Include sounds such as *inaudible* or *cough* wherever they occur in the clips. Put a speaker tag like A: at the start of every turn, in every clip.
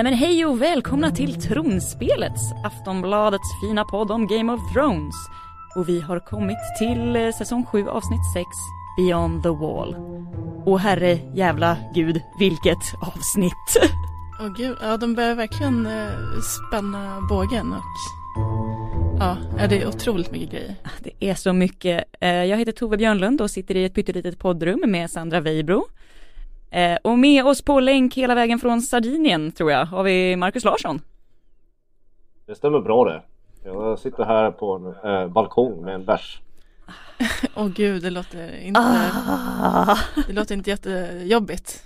A: Nej men hej och välkomna till Tronspelets, Aftonbladets fina podd om Game of Thrones. Och vi har kommit till eh, säsong 7 avsnitt 6, Beyond the Wall. Och herre jävla gud, vilket avsnitt!
B: Åh gud, ja de börjar verkligen eh, spänna bågen och ja, ja, det är otroligt mycket grejer.
A: Det är så mycket. Eh, Jag heter Tove Björnlund och sitter i ett pyttelitet poddrum med Sandra Weibro. Eh, Och med oss på länk hela vägen från Sardinien tror jag har vi Marcus Larsson.
C: Det stämmer bra det. Jag sitter här på en eh, balkong med en bärs. *laughs*
B: Åh gud, det låter inte,
A: Ah.
B: det låter inte jättejobbigt.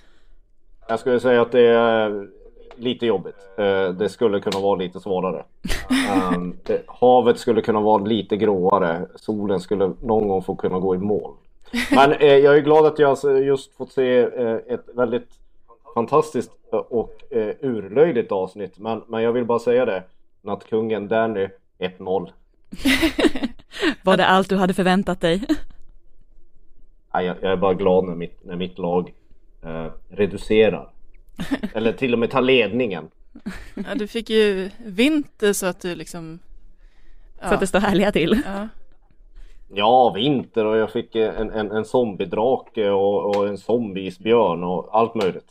C: Jag skulle säga att det är lite jobbigt. Eh, det skulle kunna vara lite svårare. *laughs* Um, havet skulle kunna vara lite gråare. Solen skulle någon gång få kunna gå i mål. Men eh, jag är glad att jag alltså just fått se eh, ett väldigt fantastiskt och eh, urlöjligt avsnitt. Men, men jag vill bara säga det. Nattkungen Danny 1-0. *laughs*
A: Var det allt du hade förväntat dig?
C: Nej, jag, jag är bara glad när mitt, när mitt lag eh, reducerar. *laughs* Eller till och med tar ledningen.
B: Ja, du fick ju vinter så att du liksom
A: Så att det står härliga till.
B: ja.
C: Ja, vinter och jag fick eh, en, en, en zombiedrake och, och en zombiesbjörn och allt möjligt.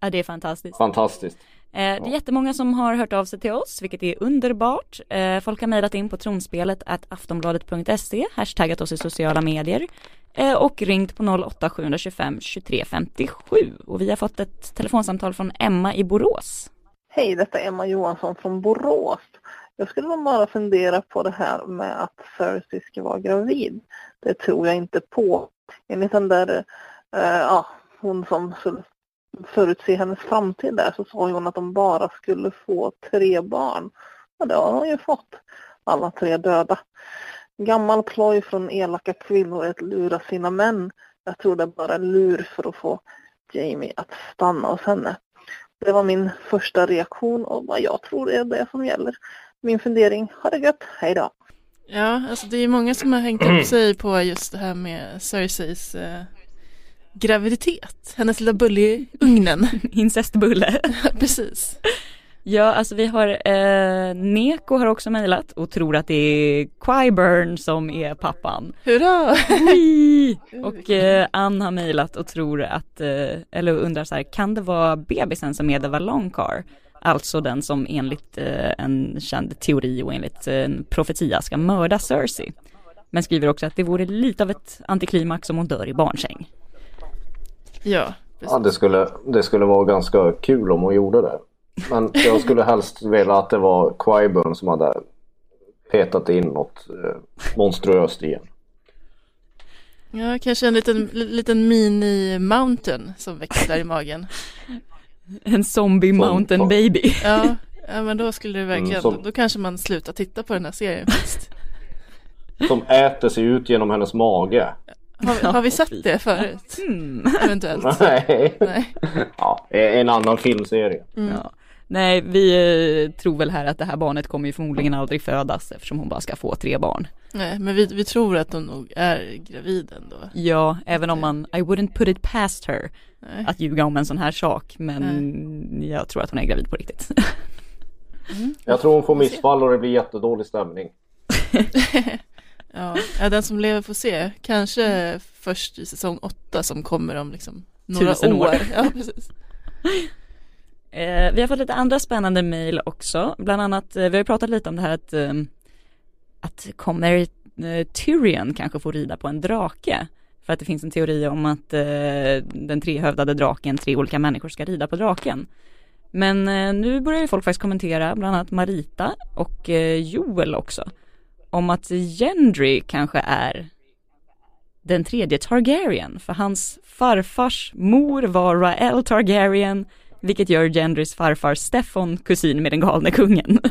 A: Ja, det är fantastiskt.
C: Fantastiskt.
A: Eh, Det är jättemånga som har hört av sig till oss, vilket är underbart. Eh, Folk har mejlat in på tronspelet at aftonbladet.se, hashtaggat oss i sociala medier och ringt på 08 725 23 57. Och vi har fått ett telefonsamtal från Emma i Borås.
D: Hej, detta är Emma Johansson från Borås. Jag skulle nog bara fundera på det här med att Cersei ska vara gravid. Det tror jag inte på. Enligt den där, eh, ja, hon som förutse hennes framtid där så sa hon att de bara skulle få tre barn. Och det har hon ju fått. Alla tre döda. Gammal ploj från elaka kvinnor att lura sina män. Jag tror det är bara lur för att få Jamie att stanna hos henne. Det var min första reaktion och vad jag tror är det som gäller. Min fundering, ha det gött, hej då!
B: ja, alltså det är många som har hängt upp *clears throat* sig på just det här med Cerseis eh, graviditet. Hennes lilla bulle i ugnen. *laughs*
A: Incestbulle.
B: Precis. *laughs*
A: Ja, alltså vi har, eh, Neko har också mejlat och tror att det är Qyburn som är pappan.
B: Hurra! *laughs*
A: Och eh, Ann har mejlat och tror att, eh, eller undrar så här, kan det vara bebisen som är The Valonqar? Alltså den som enligt eh, en känd teori och enligt eh, en profetia ska mörda Cersei. Men skriver också att det vore lite av ett antiklimax om hon dör i barnsäng.
B: Ja,
C: Ja, det skulle, det skulle vara ganska kul om hon gjorde det. Men jag skulle helst vilja att det var Qyburn som hade petat in något eh, monstruöst igen.
B: ja kanske en liten, liten mini-mountain som växer där i magen. *laughs* *laughs*
A: En zombie mountain
C: Som-
A: baby.
B: Ja, ja *laughs* men då skulle det verkligen,
C: Mm, som-
B: då kanske man slutar titta på den här serien faktiskt.
C: Som äter sig ut genom hennes mage.
B: Har, vi- har vi sett det förut?
A: Mm.
B: Eventuellt. *laughs*
C: Nej.
B: Nej.
C: Ja, en annan filmserie.
B: Mm.
A: Ja. Nej, vi eh, tror väl här att det här barnet kommer ju förmodligen aldrig födas eftersom hon bara ska få tre barn.
B: Nej, men vi, vi tror att hon nog är gravid ändå.
A: Ja, även om man, I wouldn't put it past her
B: Nej.
A: att ljuga om en sån här sak, men jag tror att hon är gravid på riktigt.
B: Mm.
C: Jag tror hon får missfall och det blir jättedålig stämning. *laughs*
B: Ja, den som lever får se. Kanske först i säsong åtta som kommer om liksom några
A: Tusen år.
B: år. Ja, precis. *laughs*
A: Eh, vi har fått lite andra spännande mejl också, bland annat, eh, vi har pratat lite om det här att, eh, att kommer eh, Tyrion kanske få rida på en drake? För att det finns en teori om att eh, den trehövdade draken, tre olika människor ska rida på draken. Men eh, nu börjar ju folk faktiskt kommentera, bland annat Marita och eh, Joel också, om att Gendry kanske är den tredje Targaryen, för hans farfars mor var Rael Targaryen, vilket gör Gendrys farfar Steffon kusin med den galne kungen. *laughs*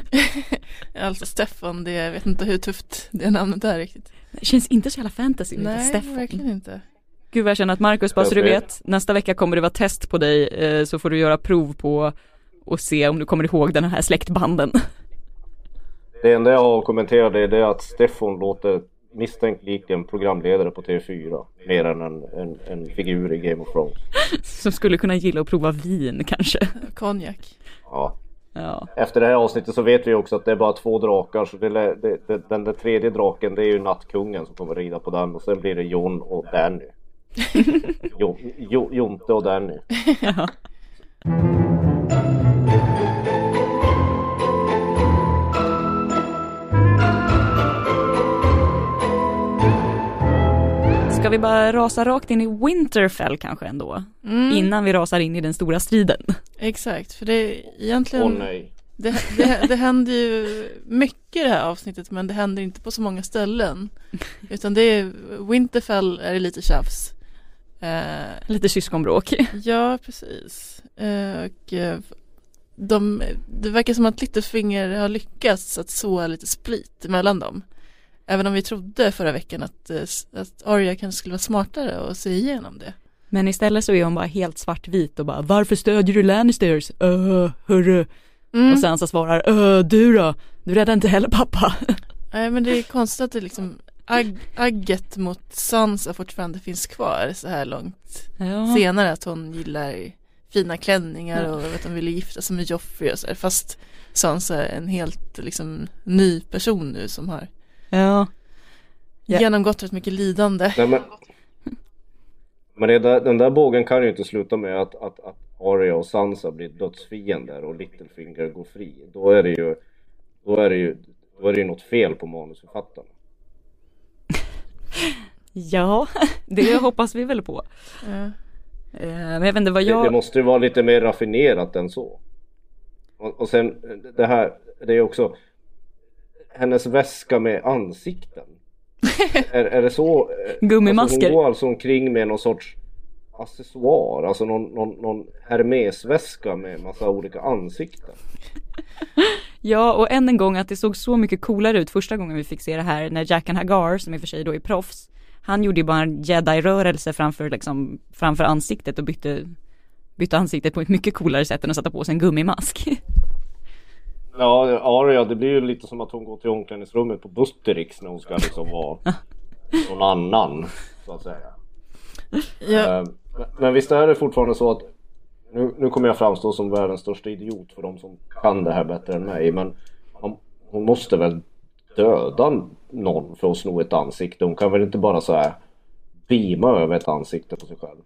B: Alltså Stefan, det, jag vet inte hur tufft det namnet är riktigt.
A: Det känns inte så jävla fantasy med
B: Nej,
A: Steffon.
B: verkligen inte.
A: Gud vad jag känner att Marcus, bara så du vet, nästa vecka kommer det vara test på dig, eh, så får du göra prov på och se om du kommer ihåg den här släktbanden.
C: Det enda jag har kommenterat är det att Steffon låter misstänkt lik en programledare på TV4. Mer än en, en, en figur i Game of Thrones. *laughs*
A: Som skulle kunna gilla att prova vin kanske.
B: Konjak.
C: Ja,
A: Ja.
C: Efter det här avsnittet så vet vi också att det är bara två drakar så det, det, det, den där tredje draken det är ju nattkungen som kommer rida på den och sen blir det Jon och Danny. *laughs* jo, jo, Jonte och Danny.
A: ja. Ska vi bara rasa rakt in i Winterfell kanske ändå?
B: Mm,
A: Innan vi rasar in i den stora striden.
B: Exakt, för det är egentligen
C: Åh nej.
B: det, det, det händer ju mycket i det här avsnittet men det händer inte på så många ställen. Utan det är Winterfell är det lite tjafs. Eh,
A: Lite syskonbråk.
B: ja, precis. Eh, och de, det verkar som att Littlefinger har lyckats att så lite split mellan dem. Även om vi trodde förra veckan att, eh, att Arya kanske skulle vara smartare och se igenom det.
A: Men istället så är hon bara helt svartvit och bara varför stödjer du Lannisters? Öh, hörru.
B: Mm.
A: Och sen så svarar öh, du då? Du räddar inte heller pappa. *laughs*
B: Nej men det är konstigt att det liksom agg, agget mot Sansa fortfarande finns kvar så här långt
A: Ja.
B: senare att hon gillar fina klänningar och att hon ville gifta sig med Joffrey och så här, fast Sansa är en helt liksom ny person nu som har
A: Ja. Ja.
B: genomgått rätt mycket lidande.
C: nej men, men det där, den där bågen kan ju inte sluta med att, att, att Arya och Sansa blir dödsfiender och Littlefinger går fri. Då är det ju, då är det ju, då är det ju något fel på manusförfattarna. *laughs*
A: Ja, *laughs* det hoppas vi väl på.
B: Ja.
A: Eh, Men jag vet inte vad
C: Det, det
A: jag...
C: måste ju vara lite mer raffinerat än så. Och, och sen det här, det är också hennes väska med ansikten. *laughs* är, är det så? eh,
A: Gummimasker.
C: Alltså hon går alltså omkring med någon sorts accessoar, alltså någon, någon, någon Hermesväska med massa olika ansikten. *laughs*
A: Ja, och än en gång att det såg så mycket coolare ut första gången vi fick se det här när Jaqen Hagar, som i och för sig då är proffs, han gjorde ju bara en jedi-rörelse framför, liksom, framför ansiktet och bytte, bytte ansiktet på ett mycket coolare sätt än att sätta på sig en gummimask. *laughs*
C: Ja, Arya, det blir ju lite som att hon går till omklädningsrummet på Busterix när hon ska liksom vara *laughs* någon annan, så att säga.
B: Ja,
C: Eh, men- visst är det fortfarande så att nu, nu kommer jag framstå som världens största idiot för de som kan det här bättre än mig men hon, hon måste väl döda någon för att sno ett ansikte. Hon kan väl inte bara så här beama över ett ansikte på sig själv.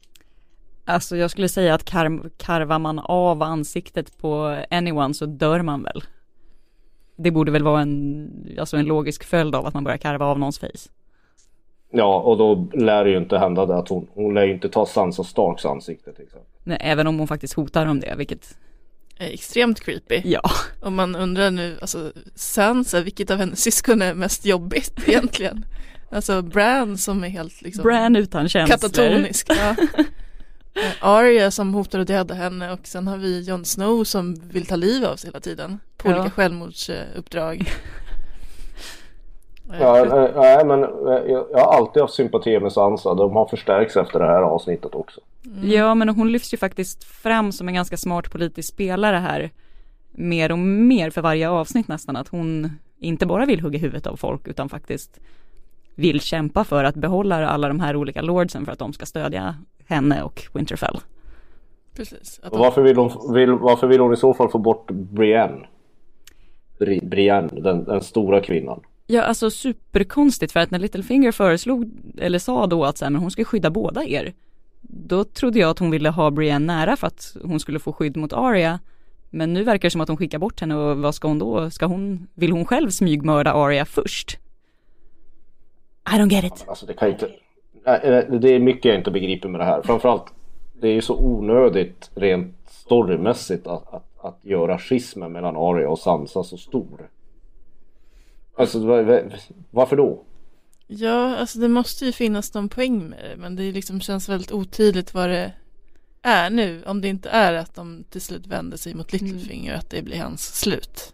A: Alltså jag skulle säga att kar karvar man av ansiktet på anyone så dör man väl. Det borde väl vara en, alltså en logisk följd av att man börjar karva av någons face.
C: Ja och då lär det ju inte hända det att hon, hon lär ju inte ta Sansa Starks ansikte till exempel.
A: Nej, även om hon faktiskt hotar om det, vilket,
B: är extremt creepy.
A: ja.
B: Och man undrar nu, alltså Sansa, vilket av hennes syskon är mest jobbigt egentligen? *laughs* Alltså Bran som är helt liksom
A: Bran utan känslor.
B: katatonisk. Ja. *laughs* Arya som hotar att döda henne och sen har vi Jon Snow som vill ta liv av sig hela tiden på
A: Ja.
B: olika självmordsuppdrag. *laughs*
C: Ja, eh, nej men eh, jag, har alltid haft sympati med Sansa. De har förstärkts efter det här avsnittet också.
A: Ja, men hon lyfts ju faktiskt fram som en ganska smart politisk spelare här. Mer och mer för varje avsnitt nästan, att hon inte bara vill hugga huvudet av folk utan faktiskt vill kämpa för att behålla alla de här olika lordsen för att de ska stödja henne och Winterfell.
B: Precis. De,
C: varför vill hon, vill, varför vill hon i så fall få bort Brienne? Bri, Brienne, den, den stora kvinnan.
A: Ja, alltså superkonstigt för att när Littlefinger föreslog, eller sa då att så här, men hon ska skydda båda er. Då trodde jag att hon ville ha Brienne nära för att hon skulle få skydd mot Arya. Men nu verkar det som att hon skickar bort henne och vad ska hon då? Ska hon, vill hon själv smygmörda Arya först? I don't get it.
C: Alltså det kan inte... Eh, Det är mycket jag inte begriper med det här. Framförallt, det är ju så onödigt rent storymässigt att, att, att göra schismen mellan Arya och Sansa så stor. Alltså va- va- varför då?
B: ja, alltså det måste ju finnas någon poäng med det men det liksom känns väldigt otydligt vad det är nu. Om det inte är att de till slut vänder sig mot Littlefinger och att det blir hans slut.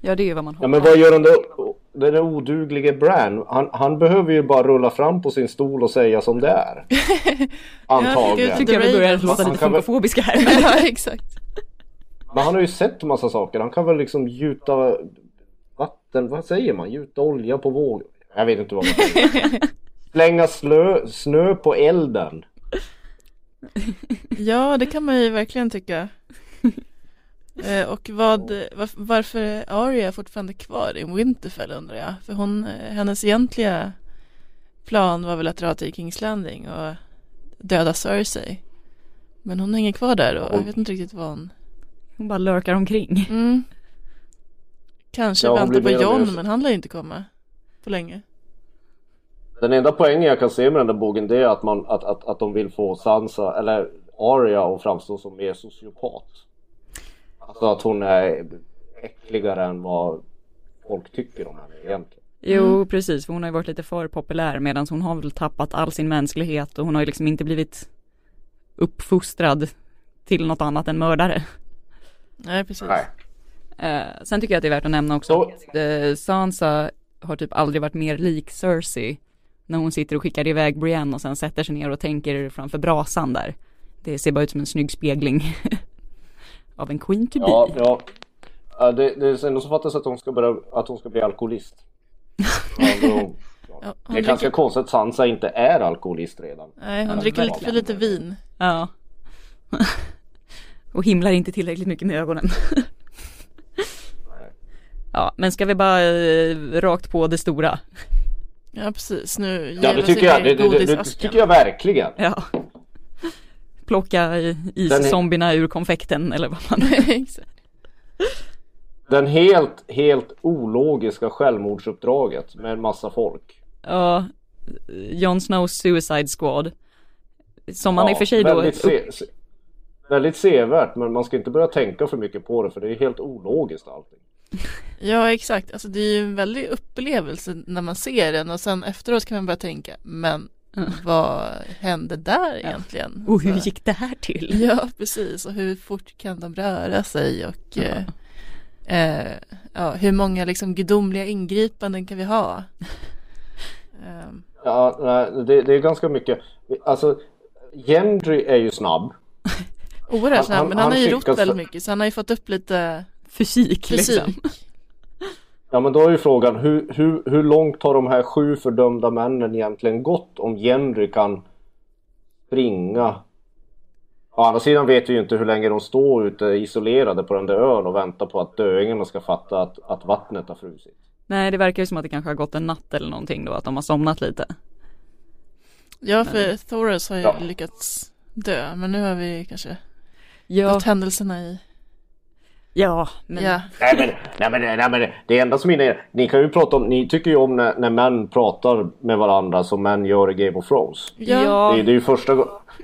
A: Ja, det är ju vad man
C: Ja
A: hoppas.
C: men vad gör den då? Den där oduglige Bran, han, han behöver ju bara rulla fram på sin stol och säga som det är. *laughs* Antagligen.
B: Ja,
A: tycker jag vi börjar låta
C: Han
A: lite
C: kan väl-
A: funkofobiska här. *laughs* *laughs*
B: ja, exakt.
C: Men han har ju sett massa saker. Han kan väl liksom gjuta vatten, vad säger man? Gjuta olja på våg. Jag vet inte vad man säger. Slänga slö, snö på elden.
B: Ja, det kan man ju verkligen tycka. Eh, och vad, var, varför är Arya fortfarande kvar i Winterfell undrar jag? För hon, eh, hennes egentliga plan var väl att dra till Kings Landing och döda Cersei. Men hon hänger kvar där och jag vet inte riktigt vad hon...
A: Hon bara lurkar omkring.
B: Mm. Kanske
C: Ja,
B: väntar på John men han lär inte komma på länge.
C: Den enda poängen jag kan se med den där boken det är att, man, att, att, att de vill få Sansa, eller Arya att framstå som mer sociopat. Alltså att hon är äckligare än vad folk tycker om henne egentligen.
A: Jo precis, för hon har ju varit lite för populär medan hon har väl tappat all sin mänsklighet och hon har ju liksom inte blivit uppfostrad till något annat än mördare.
B: Nej precis.
C: Nej.
A: Eh, sen tycker jag att det är värt att nämna också
C: Så-
A: att eh, Sansa har typ aldrig varit mer lik Cersei när hon sitter och skickar iväg Brienne och sen sätter sig ner och tänker framför brasan där. Det ser bara ut som en snygg spegling *laughs* av en Queen to be.
C: Ja, ja. Ja, Det, det är ändå så fattas att hon ska börja, att hon ska bli alkoholist. *laughs* Ja, då,
B: Ja,
C: det
B: hon
C: är ganska
B: dricker,
C: konstigt att Sansa inte är alkoholist redan.
B: nej, hon
A: Ja,
B: dricker lite för lite vin.
A: Ja. *laughs* och himlar inte tillräckligt mycket med ögonen. ja, men ska vi bara eh, rakt på det stora?
B: Ja precis, nu
C: Ja det tycker jag, det, det, det, det tycker jag verkligen.
A: Ja. Plocka iszombierna ur konfekten eller vad man. *laughs*
C: Den helt, helt ologiska självmordsuppdraget med en massa folk.
A: Ja, Jon Snows Suicide Squad. Som man i och för sig då...
C: väldigt, se, se, väldigt sevärt men man ska inte börja tänka för mycket på det för det är helt ologiskt allting. *laughs*
B: Ja exakt, alltså det är ju en väldig upplevelse när man ser den och sen efteråt kan man börja tänka men. Vad hände där egentligen?
A: Och hur gick det här till?
B: Ja precis och hur fort kan de röra sig och eh, eh, ja, hur många liksom gudomliga ingripanden kan vi ha? Ehm,
C: Ja, nej, det, det är ganska mycket. Alltså, Gendry är ju snabb.
B: Oerhört
C: Han-
B: snabb
C: han-
B: men han,
C: han
B: har ju rott väldigt mycket så han har ju fått upp lite
A: Fysik,
B: fysik.
A: liksom.
C: Ja men då är ju frågan hur, hur, hur långt har de här sju fördömda männen egentligen gått om Gendry kan springa? Å andra sidan vet vi ju inte hur länge de står ute isolerade på den där ön och väntar på att döingarna ska fatta att, att vattnet har frusit.
A: Nej, det verkar ju som att det kanske har gått en natt eller någonting då, att de har somnat lite.
B: Ja för Thoros har ju
C: Ja.
B: lyckats dö men nu har vi kanske
A: Ja,
B: gått händelserna i
A: ja, men
B: Ja,
C: Nej men, nej men, nej men det enda som är ni kan ju prata om, ni tycker ju om när, när män pratar med varandra som män gör i Game of Thrones.
B: ja,
A: Ja.
C: Det, är- det är ju första,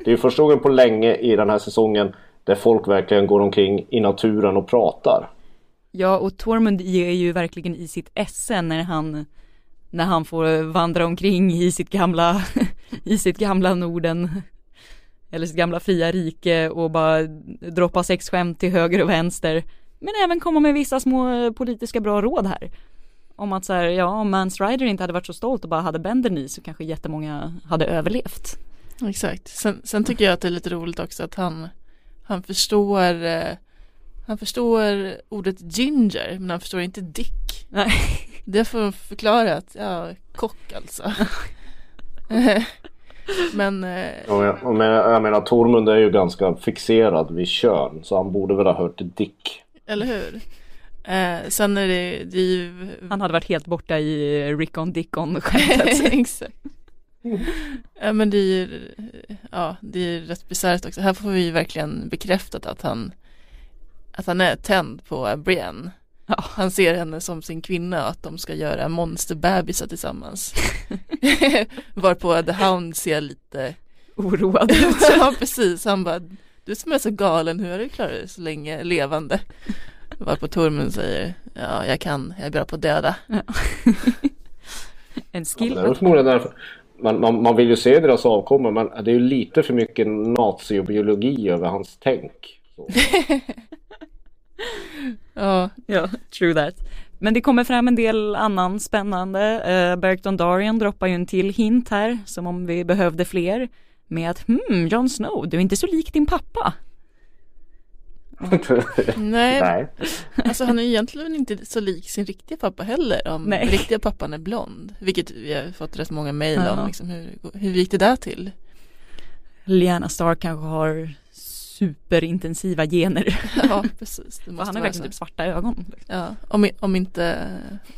C: det är första gången på länge i den här säsongen där folk verkligen går omkring i naturen och pratar.
A: Ja, och Tormund ger ju verkligen i sitt esse när han när han får vandra omkring i sitt gamla *laughs* i sitt gamla Norden eller sitt gamla fria rike och bara droppa sexskämt till höger och vänster men även komma med vissa små politiska bra råd här om att så här, ja om Mans Rider inte hade varit så stolt och bara hade Bender i så kanske jättemånga hade överlevt.
B: exakt. Sen, sen tycker jag att det är lite roligt också att han, han förstår eh, han förstår ordet ginger men han förstår inte dick.
A: Nej.
B: Det får förklarat, ja, kock alltså. *laughs* men eh,
C: Och jag, och men, jag menar Tormund är ju ganska fixerad vid kön så han borde väl ha hört Dick.
B: Eller hur? Eh, sen är det, det är ju
A: Han hade varit helt borta i Rickon Dickon skämtet. *laughs*
B: Exakt. Ja men det är ju, ja det är rätt bisarrt också. Här får vi ju verkligen bekräftat att han att han är tänd på Brienne.
A: Ja.
B: Han ser henne som sin kvinna och att de ska göra monsterbebisar tillsammans. *laughs* Varpå The Hound ser lite
A: Oroad *laughs*
B: Ja precis, han bara Du som är så galen, hur har du klarat dig så länge levande? Varpå Tormund säger Ja jag kan, jag är bra på att döda. *laughs*
A: En
C: Det
A: skill.
C: väl förmodligen därför. Man, man, man vill ju se deras avkomma men det är ju lite för mycket nazi och biologi över hans tänk. Så. *laughs*
B: Ja,
A: Ja, true that. Men det kommer fram en del annan spännande. Uh, Bergton Darian droppar ju en till hint här, som om vi behövde fler. Med att, hmm, Jon Snow, du är inte så lik din pappa. *laughs*
B: nej,
C: Nej.
B: Alltså han är egentligen inte så lik sin riktiga pappa heller om
A: Nej.
B: riktiga pappan är blond. Vilket vi har fått rätt många mejl
A: Ja.
B: om liksom, hur, hur gick det där till?
A: Lyanna Stark kanske har superintensiva gener. *laughs*
B: Ja precis. Det
A: För
B: måste
A: han har verkligen typ svarta ögon. liksom.
B: Ja, om, om inte,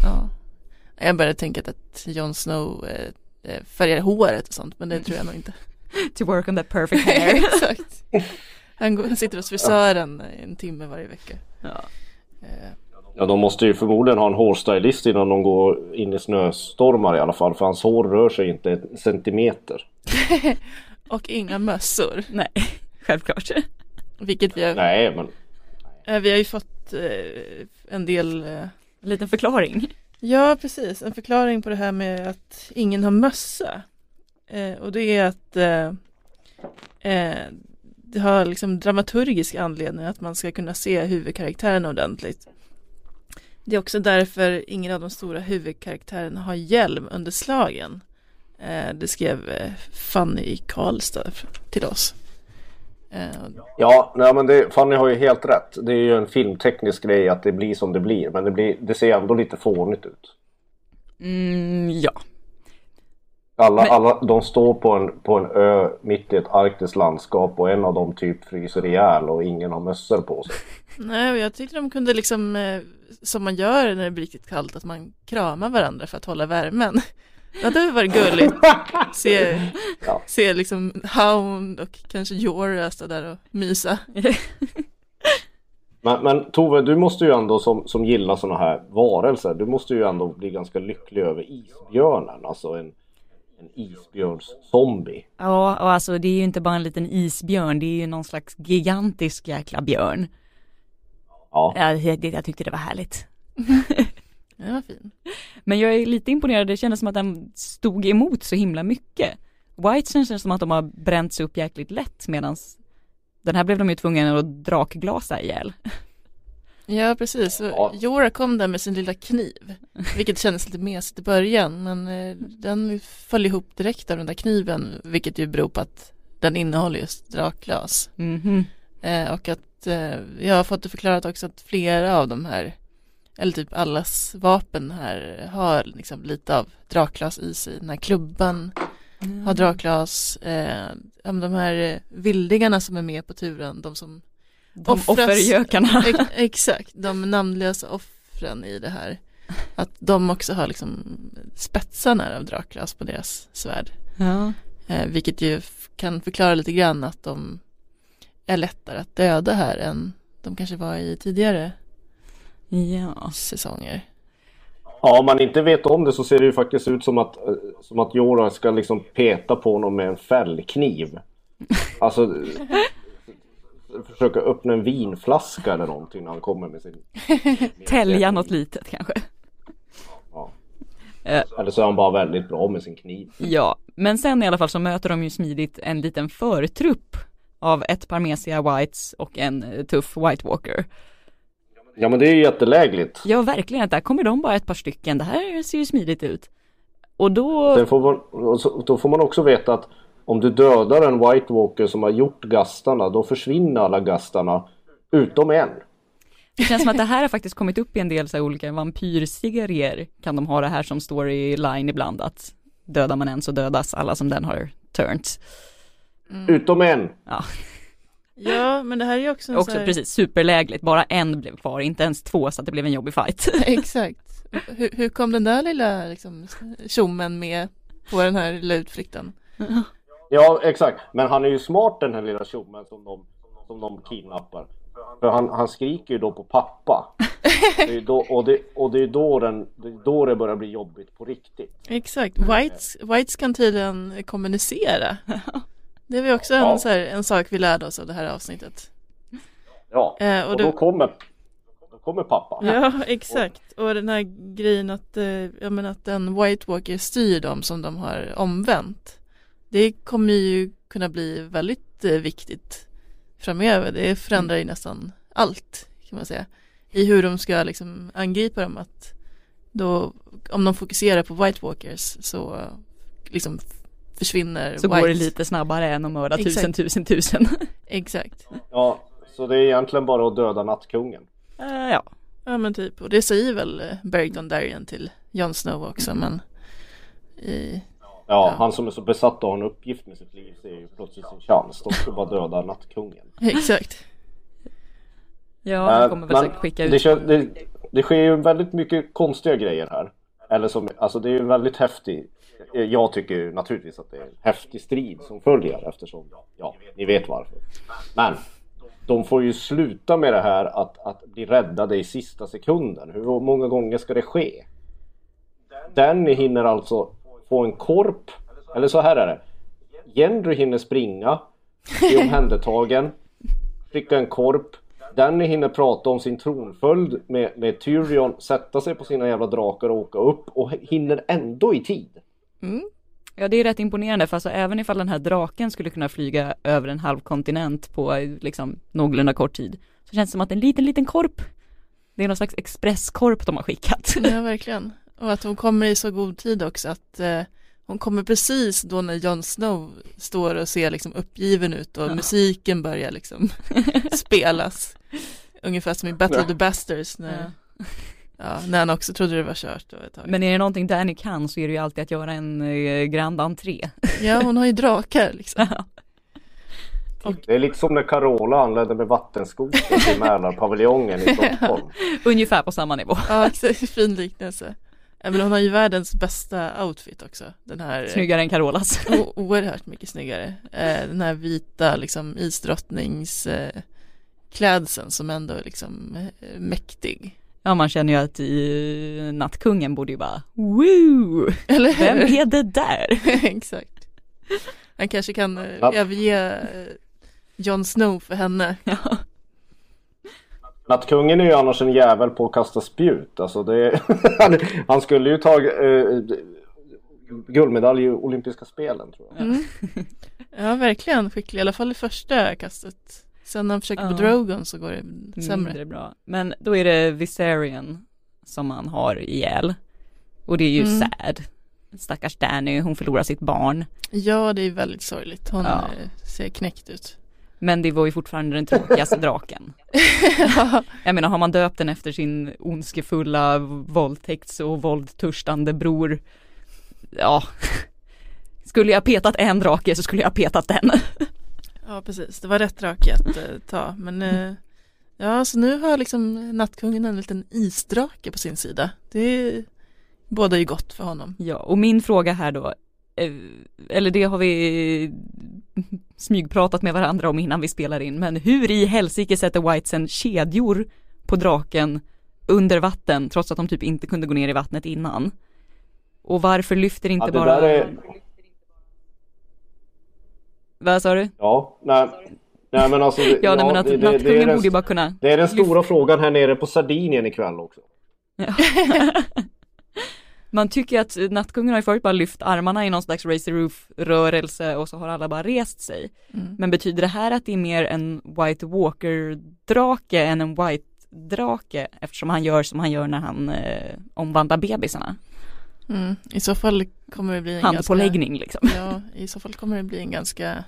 B: ja. Jag började tänka att Jon Snow eh, eh, färgar håret och sånt men det tror jag nog inte. *laughs*
A: To work on that perfect hair. *laughs*
B: Exakt. Han, går, han sitter hos frisören en timme varje vecka.
A: ja.
B: Eh,
C: Ja, de måste ju förmodligen ha en hårstylist innan de går in i snöstormar i alla fall. För hans hår rör sig inte en centimeter. *laughs*
B: och inga mössor.
A: Nej, självklart.
B: Vilket vi har,
C: Nej, men
B: eh, vi har ju fått eh, en del eh,
A: En liten förklaring.
B: Ja, precis. En förklaring på det här med att ingen har mössa. Eh, och det är att eh, eh, det har liksom dramaturgisk anledning att man ska kunna se huvudkaraktären ordentligt. Det är också därför ingen av de stora huvudkaraktärerna har hjälm under slagen. Eh, det skrev eh, Fanny i Karlstad till oss. Eh,
C: Ja, nej, men det, Fanny har ju helt rätt. Det är ju en filmteknisk grej att det blir som det blir. Men det, blir, det ser ändå lite fånigt ut.
A: Mm, ja.
C: Alla,
A: Men-
C: alla, de står på en, på en ö mitt i ett arktiskt landskap och en av dem typ fryser ihjäl och ingen har mössor på sig. *laughs*
B: Nej, och jag tyckte de kunde liksom, eh, som man gör när det blir riktigt kallt, att man kramar varandra för att hålla värmen. *laughs* Det hade varit gulligt. *laughs* Se,
C: Ja.
B: se liksom Hound och kanske Jorah stå där och mysa.
C: Men, men Tove, du måste ju ändå som, som gillar sådana här varelser, du måste ju ändå bli ganska lycklig över isbjörnen. Alltså en, en isbjörnszombie.
A: Ja, och alltså det är ju inte bara en liten isbjörn, det är ju någon slags gigantisk jäkla björn.
C: Ja.
A: Ja, det, det, jag tyckte det var härligt. *laughs*
B: Det var fin.
A: Men jag är lite imponerad, det kändes som att den stod emot så himla mycket. White känns som att de har bränts upp jäkligt lätt medan den här blev de ju tvungna att drakglasa ihjäl.
B: Ja, precis.
C: Ja.
B: Jorah kom där med sin lilla kniv, vilket kändes lite mesigt i början, men eh, den föll ihop direkt av den där kniven, vilket ju beror på att den innehåller just drakglas.
A: Mhm.
B: Eh, och att eh, jag har fått det förklarat också att flera av de här, eller typ allas vapen här har liksom lite av drakglas i sig. Den här klubban har drakglas. De här vildingarna som är med på turen, de som
A: De
B: offras-
A: offergökarna. *laughs*
B: Ex- Exakt, de namnlösa offren i det här. Att de också har liksom spetsarna av drakglas på deras svärd.
A: Ja.
B: Eh, vilket ju kan förklara lite grann att de är lättare att döda här än de kanske var i tidigare
A: ja.
B: säsonger.
C: Ja, om man inte vet om det så ser det ju faktiskt ut som att, eh, som att Jorah ska liksom peta på honom med en fällkniv. *laughs* Alltså försöka öppna en vinflaska eller någonting när han kommer med sin... *laughs*
A: Tälja något litet kanske.
C: Ja.
A: Eh.
C: Eller så är han bara väldigt bra med sin kniv.
A: Ja, men sen i alla fall så möter de ju smidigt en liten förtrupp av ett par mesiga whites och en eh, tuff white walker.
C: Ja men det är ju jättelägligt.
A: Ja, verkligen, där kommer de bara ett par stycken. Det här ser ju smidigt ut. Och då,
C: får man, då får man också veta att om du dödar en White Walker som har gjort gastarna då försvinner alla gastarna utom en.
A: det känns som att det här har faktiskt kommit upp i en del så här olika vampyrserier. Kan de ha det här som storyline ibland att dödar man en så dödas alla som den har turned.
C: Utom en!
B: Ja, men det här är ju också en
A: Också
B: så här,
A: precis superlägligt, bara en blev kvar, inte ens två så att det blev en jobbig fight. *laughs*
B: Exakt. Hur, hur kom den där lilla liksom, tjommen med på den här lilla utflykten? *laughs*
C: Ja exakt, men han är ju smart den här lilla tjommen som de, som de kidnappar. För han, han skriker ju då på pappa. Det är då, och, det, och det är då den, det är då det börjar bli jobbigt på riktigt.
B: Exakt, Whites, Whites kan tydligen kommunicera. *laughs* Det var också en,
C: Ja.
B: här, en sak vi lärde oss av det här avsnittet.
C: Ja,
B: Eh, och
C: och
B: det-
C: då kommer, då kommer pappa.
B: Ja, exakt. Och den här grejen att, eh, menar att en White Walker styr dem som de har omvänt. Det kommer ju kunna bli väldigt eh, viktigt framöver. Det förändrar ju nästan allt kan man säga. I hur de ska liksom angripa dem. Att då, om de fokuserar på White Walkers så liksom försvinner
A: Så
B: White.
A: går det lite snabbare än att mörda
B: Exakt.
A: tusen, tusen, tusen. *laughs*
B: Exakt.
C: Ja, så det är egentligen bara att döda nattkungen.
A: Eh, ja,
B: Ja men typ, och det säger väl eh, Berg Dondarrion till Jon Snow också men i,
C: Ja, han som är så besatt av en uppgift med sitt liv ser ju plötsligt sin chans. De ska bara döda nattkungen. *laughs*
B: Exakt.
A: Ja, han
C: Eh,
A: kommer väl säkert skicka
C: det,
A: ut
C: kän- det, det sker ju väldigt mycket konstiga grejer här. Eller som, alltså det är ju en väldigt häftig eh, Jag tycker ju naturligtvis att det är en häftig strid som följer eftersom, ja, ni vet varför. Men de får ju sluta med det här att, att bli räddade i sista sekunden. Hur många gånger ska det ske? Danny hinner alltså få en korp, eller så här är det. Gendry hinner springa, bli omhändertagen, skicka en korp. Danny hinner prata om sin tronföljd med, med Tyrion, sätta sig på sina jävla drakar och åka upp och hinner ändå i tid.
A: Ja det är rätt imponerande för alltså även ifall den här draken skulle kunna flyga över en halv kontinent på liksom någorlunda kort tid så känns det som att en liten liten korp det är någon slags expresskorp de har skickat.
B: Ja, verkligen. Och att hon kommer i så god tid också att eh, hon kommer precis då när Jon Snow står och ser liksom uppgiven ut och
A: Ja.
B: musiken börjar liksom *laughs* spelas. Ungefär som i Battle of the Bastards när, ja, när han också trodde det var kört då ett tag.
A: Men är det någonting Danny kan så är det ju alltid att göra en eh, grand entré.
B: Ja, hon har ju drakar liksom.
C: Det är lite som när Carola anlände med vattenskoter till Mälarpaviljongen i *laughs* Stockholm.
A: Ungefär på samma nivå.
B: Ja. Fin liknelse. Men hon har ju världens bästa outfit också. Den här eh,
A: Snyggare än Carolas.
B: o- oerhört mycket snyggare. Eh, den här vita liksom isdrottnings eh, som ändå är liksom mäktig.
A: Ja man känner ju att i Nattkungen borde ju bara Woo!
B: Eller
A: Vem
B: hur?
A: är det där? *laughs*
B: Exakt. Han kanske kan
C: Ja.
B: överge Jon Snow för henne.
A: Ja.
C: Nattkungen är ju annars en jävel på att kasta spjut. Alltså det, *laughs* han, han skulle ju ta eh, guldmedalj i olympiska spelen tror jag.
B: Mm. *laughs* Ja, verkligen skicklig. I alla fall i första kastet. Sen när han försöker på
A: Ja.
B: Drogon så går det sämre.
A: Mindre bra. Men då är det Viserion som man har ihjäl. Och det är ju
B: Mm.
A: sad. Stackars Danny, hon förlorar sitt barn.
B: Ja, det är väldigt sorgligt. Hon
A: Ja.
B: eh, ser knäckt ut.
A: Men det var ju fortfarande den tråkigaste *laughs* draken. Jag menar, har man döpt den efter sin ondskefulla våldtäkts och våldtörstande bror, ja, skulle jag petat en drake så skulle jag petat den.
B: Ja, precis. Det var rätt drake att eh, ta. Men eh, ja, så nu har liksom nattkungen en liten isdrake på sin sida. Det båda ju gott för honom.
A: Ja, och min fråga här då, eller det har vi smygpratat med varandra om innan vi spelar in, men hur i helsike sätter Whitesen kedjor på draken under vatten trots att de typ inte kunde gå ner i vattnet innan? Och varför lyfter inte
C: Ja, det
A: bara...
C: är,
A: Vad sa du?
C: ja, nej, nej men alltså. det- *laughs*
A: Ja, nej, men att
C: det, det, det, är
A: nattkungen
C: den,
A: borde ju bara kunna...
C: det är den stora frågan här nere på Sardinien ikväll också. *laughs*
A: Man tycker att nattkungen har ju förut bara lyft armarna i någon slags raise the roof rörelse och så har alla bara rest sig.
B: Mm.
A: Men betyder det här att det är mer en White Walker drake än en White drake eftersom han gör som han gör när han eh, omvandlar bebisarna?
B: Mm. I så fall kommer det bli en
A: Handpåläggning liksom.
B: ganska... Ja, i så fall kommer det bli en ganska...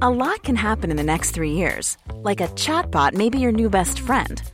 E: A lot can happen in the next three years. Like a chatbot may be your new best friend.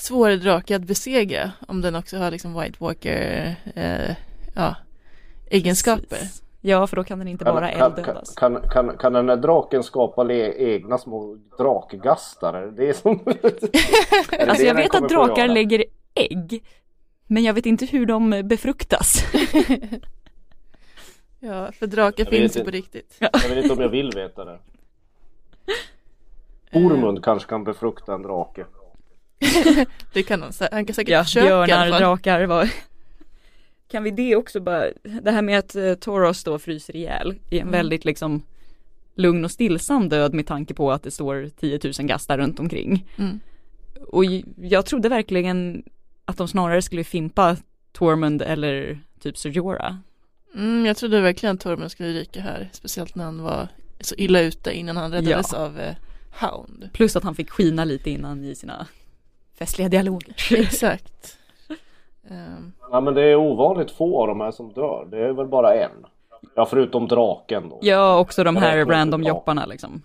B: svår drake att besegra om den också har liksom White Walker eh, ja, egenskaper.
A: Ja, för då kan den inte bara
C: kan, kan, kan, kan, kan den här draken skapa le, egna små drakgastar? Är det det som... *laughs* är det
A: Alltså
C: det
A: jag vet att drakar lägger ägg, men jag vet inte hur de befruktas. *laughs*
B: Ja, för drakar finns ju
C: inte.
B: på riktigt.
C: Jag vet inte om jag vill veta det. *laughs* Ormund kanske kan befrukta en drake. *laughs*
B: Det kan han, han kan säkert
A: Ja,
B: försöka i alla
A: björnar,
B: fall.
A: drakar, vad... Kan vi det också bara, det här med att uh, Toros då fryser ihjäl är en
B: Mm.
A: väldigt liksom lugn och stillsam död med tanke på att det står 10 000 gastar runt omkring.
B: Mm.
A: Och jag trodde verkligen att de snarare skulle fimpa Tormund eller typ Ser Jorah.
B: Mm, jag trodde verkligen att Tormund skulle ryka här, speciellt när han var så illa ute innan han räddades
A: Ja.
B: av eh, Hound.
A: Plus att han fick skina lite innan i sina festliga dialoger. *laughs*
B: Exakt. Ehm,
C: Ja, men det är ovanligt få av de här som dör. Det är väl bara en. Ja, förutom draken då.
A: Ja, också de här random jopparna liksom.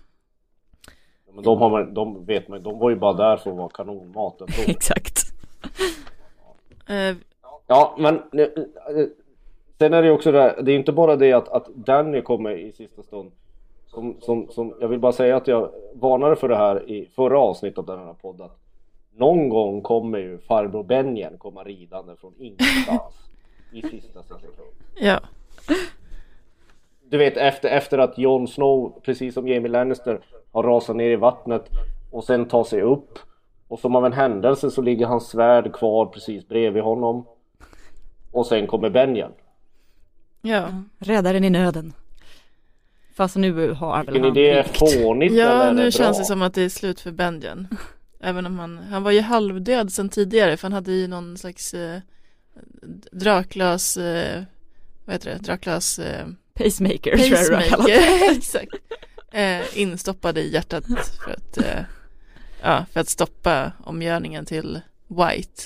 C: Men de, har man, de vet man, de var ju bara där för att vara kanonmat. *laughs*
A: Exakt.
B: eh,
C: Ja, men eh, eh, sen är det också det här, det är inte bara det att, att Danny kommer i sista stund. Som, som, som, jag vill bara säga att jag varnade för det här i förra avsnittet av den här podden. Någon gång kommer ju farbror Benjen komma ridande från ingenstans i sista sekund.
B: ja,
C: Du vet efter, efter att Jon Snow, precis som Jamie Lannister, har rasat ner i vattnet och sen tar sig upp. Och som av en händelse så ligger hans svärd kvar precis bredvid honom. Och sen kommer Benjen.
B: ja.
A: Räddaren i nöden. Fast nu har väl han
C: det är
A: rykt.
C: fånigt eller
B: Ja,
C: är
B: nu
C: det
B: känns det som att det är slut för Benjen. Även om han, han var ju halvdöd sedan tidigare för han hade ju någon slags eh, Draklas, eh, vad heter det, Draklas eh,
A: Pacemaker, tror jag det.
B: pacemaker, *laughs* exakt, eh, instoppad i hjärtat för att, eh, ja, för att stoppa omgörningen till White.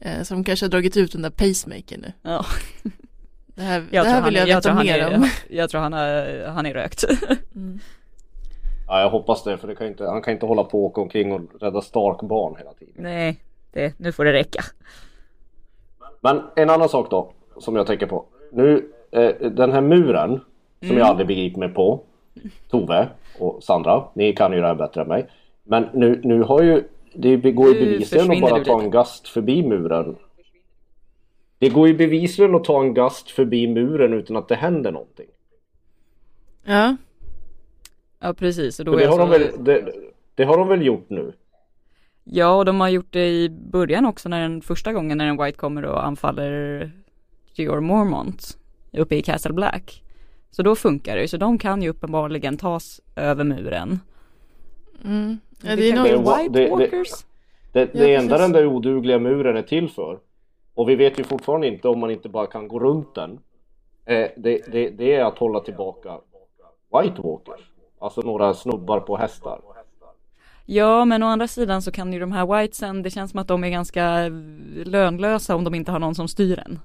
B: Eh, så de kanske har dragit ut den där pacemaker nu.
A: Ja,
B: Det här,
A: jag
B: det här vill jag
A: är- jag
B: veta mer
A: är,
B: om.
A: jag tror han är, han är rökt.
B: Mm.
C: Ja, jag hoppas det för det kan inte, han kan inte hålla på och åka omkring och rädda Stark-barn hela tiden.
A: Nej, det, nu får det räcka.
C: Men en annan sak då som jag tänker på. Nu, eh, den här muren som
A: Mm.
C: jag aldrig begriper mig på. Tove och Sandra, ni kan ju det här bättre än mig. Men nu, nu har ju, det går ju bevisligen att bara ta en gast förbi muren. Det går ju bevisligen att ta en gast förbi muren utan att det händer någonting.
B: Ja,
A: Ja, precis. Och då
C: det, har de
A: alltså-
C: väl, det, det har de väl gjort nu?
A: Ja, och de har gjort det i början också när den första gången när en White kommer och anfaller Georg Mormont uppe i Castle Black. Så då funkar det ju, så de kan ju uppenbarligen tas över muren.
B: mm. ja
A: det,
B: det är nog,
A: White
C: det- det-
A: Walkers?
C: Det,
B: Ja,
C: det enda
B: precis.
C: den där odugliga muren är till för. Och vi vet ju fortfarande inte om man inte bara kan gå runt den. Eh, det, det, det är att hålla tillbaka White Walkers. Alltså några snubbar på hästar.
A: Ja, men å andra sidan så kan ju de här Whitesen, det känns som att de är ganska lönlösa om de inte har någon som styr en.